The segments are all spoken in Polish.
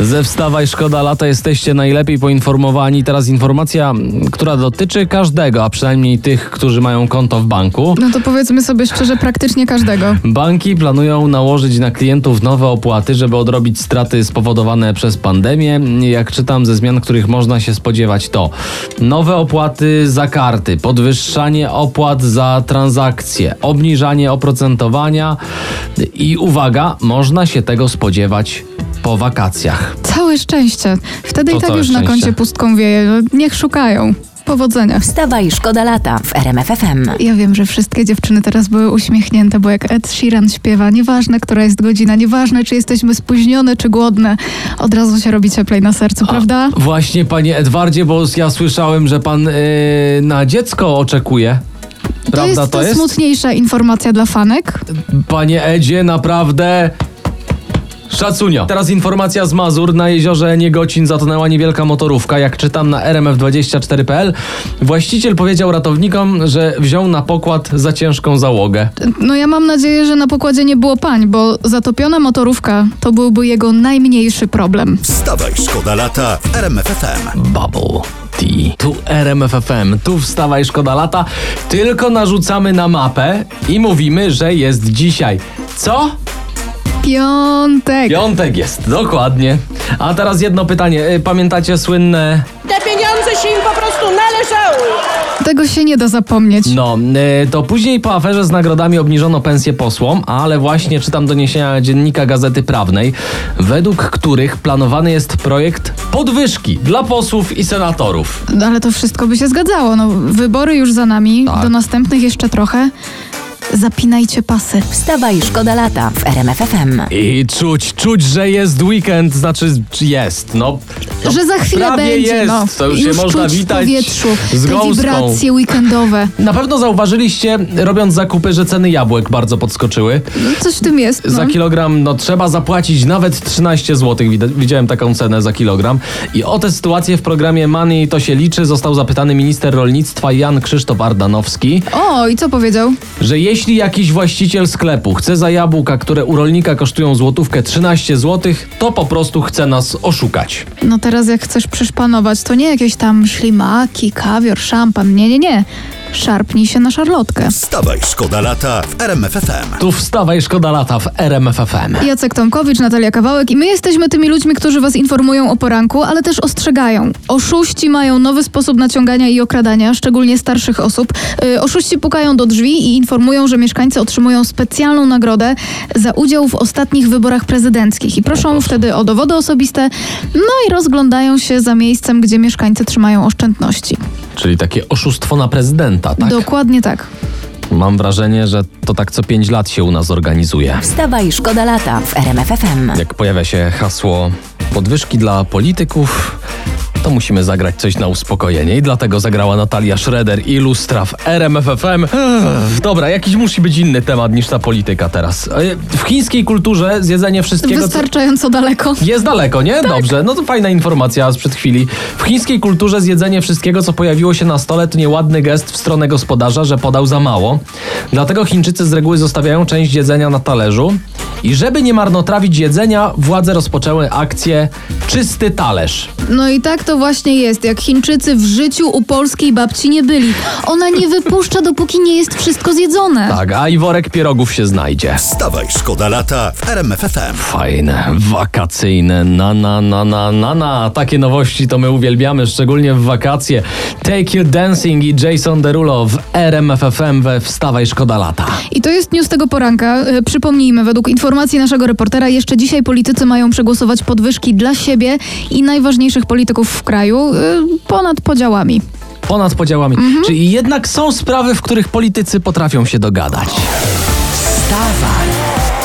Ze Wstawaj Szkoda Lata jesteście najlepiej poinformowani. Teraz informacja, która dotyczy każdego, a przynajmniej tych, którzy mają konto w banku. No to powiedzmy sobie szczerze, praktycznie każdego. Banki planują nałożyć na klientów nowe opłaty, żeby odrobić straty spowodowane przez pandemię. Jak czytam ze zmian, których można się spodziewać, to nowe opłaty za karty, podwyższanie opłat za transakcje, obniżanie oprocentowania i uwaga, można się tego spodziewać po wakacjach. Całe szczęście. Wtedy To i tak już na szczęście. koncie pustką wieje. Niech szukają. Powodzenia. Wstawaj, szkoda lata w RMFFM. Ja wiem, że wszystkie dziewczyny teraz były uśmiechnięte, bo jak Ed Sheeran śpiewa, nieważne, która jest godzina, nieważne, czy jesteśmy spóźnione, czy głodne, od razu się robi cieplej na sercu, prawda? Właśnie, panie Edwardzie, bo ja słyszałem, że pan yy, na dziecko oczekuje. To Prawda jest to jest? smutniejsza informacja dla fanek. Panie Edzie, naprawdę. Szacunio. Teraz informacja z Mazur. Na jeziorze Niegocin zatonęła niewielka motorówka. Jak czytam na rmf24.pl, właściciel powiedział ratownikom, że wziął na pokład za ciężką załogę. No ja mam nadzieję, że na pokładzie nie było pań, bo zatopiona motorówka to byłby jego najmniejszy problem. Wstawaj, szkoda lata w RMFFM. Bubble. Tu RMFFM, tu wstawaj szkoda lata. Tylko narzucamy na mapę i mówimy, że jest dzisiaj. Co? Piątek. Piątek jest, dokładnie. A teraz jedno pytanie. Y, Pamiętacie słynne Te pieniądze się im po prostu należały. Tego się nie da zapomnieć. No, y, to później po aferze z nagrodami obniżono pensję posłom, ale właśnie czytam doniesienia dziennika Gazety Prawnej, według których planowany jest projekt podwyżki dla posłów i senatorów. No, ale to wszystko by się zgadzało. No, wybory już za nami, Tak. do następnych jeszcze trochę. Zapinajcie pasy. Wstawaj, szkoda lata w RMFFM. I czuć, czuć, że jest weekend, znaczy jest, no. no że za chwilę będzie. jest, no. to już, się można witać w powietrzu z te wibracje weekendowe. Na pewno zauważyliście, robiąc zakupy, że ceny jabłek bardzo podskoczyły. Coś w tym jest. No. Za kilogram no, trzeba zapłacić nawet 13 zł. Widziałem taką cenę za kilogram. I o tę sytuację w programie Money to się liczy został zapytany minister rolnictwa Jan Krzysztof Ardanowski, O, i co powiedział? że jeśli jakiś właściciel sklepu chce za jabłka, które u rolnika kosztują złotówkę 13 zł, to po prostu chce nas oszukać. No teraz jak chcesz przyszpanować, to nie jakieś tam ślimaki, kawior, szampan. Nie, nie, nie. Szarpnij się na szarlotkę. Wstawaj, szkoda lata w RMFFM. Tu wstawaj, szkoda lata w RMFFM. Jacek Tomkowicz, Natalia Kawałek i my jesteśmy tymi ludźmi, którzy was informują o poranku, ale też ostrzegają. Oszuści mają nowy sposób naciągania i okradania, szczególnie starszych osób. Yy, oszuści pukają do drzwi i informują, że mieszkańcy otrzymują specjalną nagrodę za udział w ostatnich wyborach prezydenckich i proszą wtedy o dowody osobiste, no i rozglądają się za miejscem, gdzie mieszkańcy trzymają oszczędności. Czyli takie oszustwo na prezydenta, tak? Dokładnie tak. Mam wrażenie, że to tak co 5 lat się u nas organizuje. Wstawaj, szkoda lata w RMFFM. Jak pojawia się hasło podwyżki dla polityków, to musimy zagrać coś na uspokojenie i dlatego zagrała Natalia Schroeder i lustra w RMFFM. Dobra, jakiś musi być inny temat niż ta polityka teraz. E, W chińskiej kulturze zjedzenie wszystkiego... co- Wystarczająco daleko. jest daleko, nie? Tak. Dobrze, no to fajna informacja sprzed chwili. W chińskiej kulturze zjedzenie wszystkiego, co pojawiło się na stole, to nieładny gest w stronę gospodarza, że podał za mało. Dlatego Chińczycy z reguły zostawiają część jedzenia na talerzu. I żeby nie marnotrawić jedzenia, władze rozpoczęły akcję Czysty Talerz. No i tak to właśnie jest, jak Chińczycy w życiu u polskiej babci nie byli. Ona nie wypuszcza, dopóki nie jest wszystko zjedzone. Tak, a i worek pierogów się znajdzie. Wstawaj, szkoda lata w RMFFM. Fajne, wakacyjne, na na na na na na. Takie nowości to my uwielbiamy, szczególnie w wakacje. Take You Dancing i Jason Derulo w RMFFM we Wstawaj Szkoda Lata. I to jest news tego poranka. E, Przypomnijmy, według informacji naszego reportera, jeszcze dzisiaj politycy mają przegłosować podwyżki dla siebie i najważniejszych polityków w kraju e, ponad podziałami. Ponad podziałami. Czyli jednak są sprawy, w których politycy potrafią się dogadać. Wstawaj,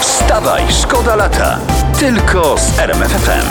Wstawaj, szkoda lata. Tylko z RMFFM.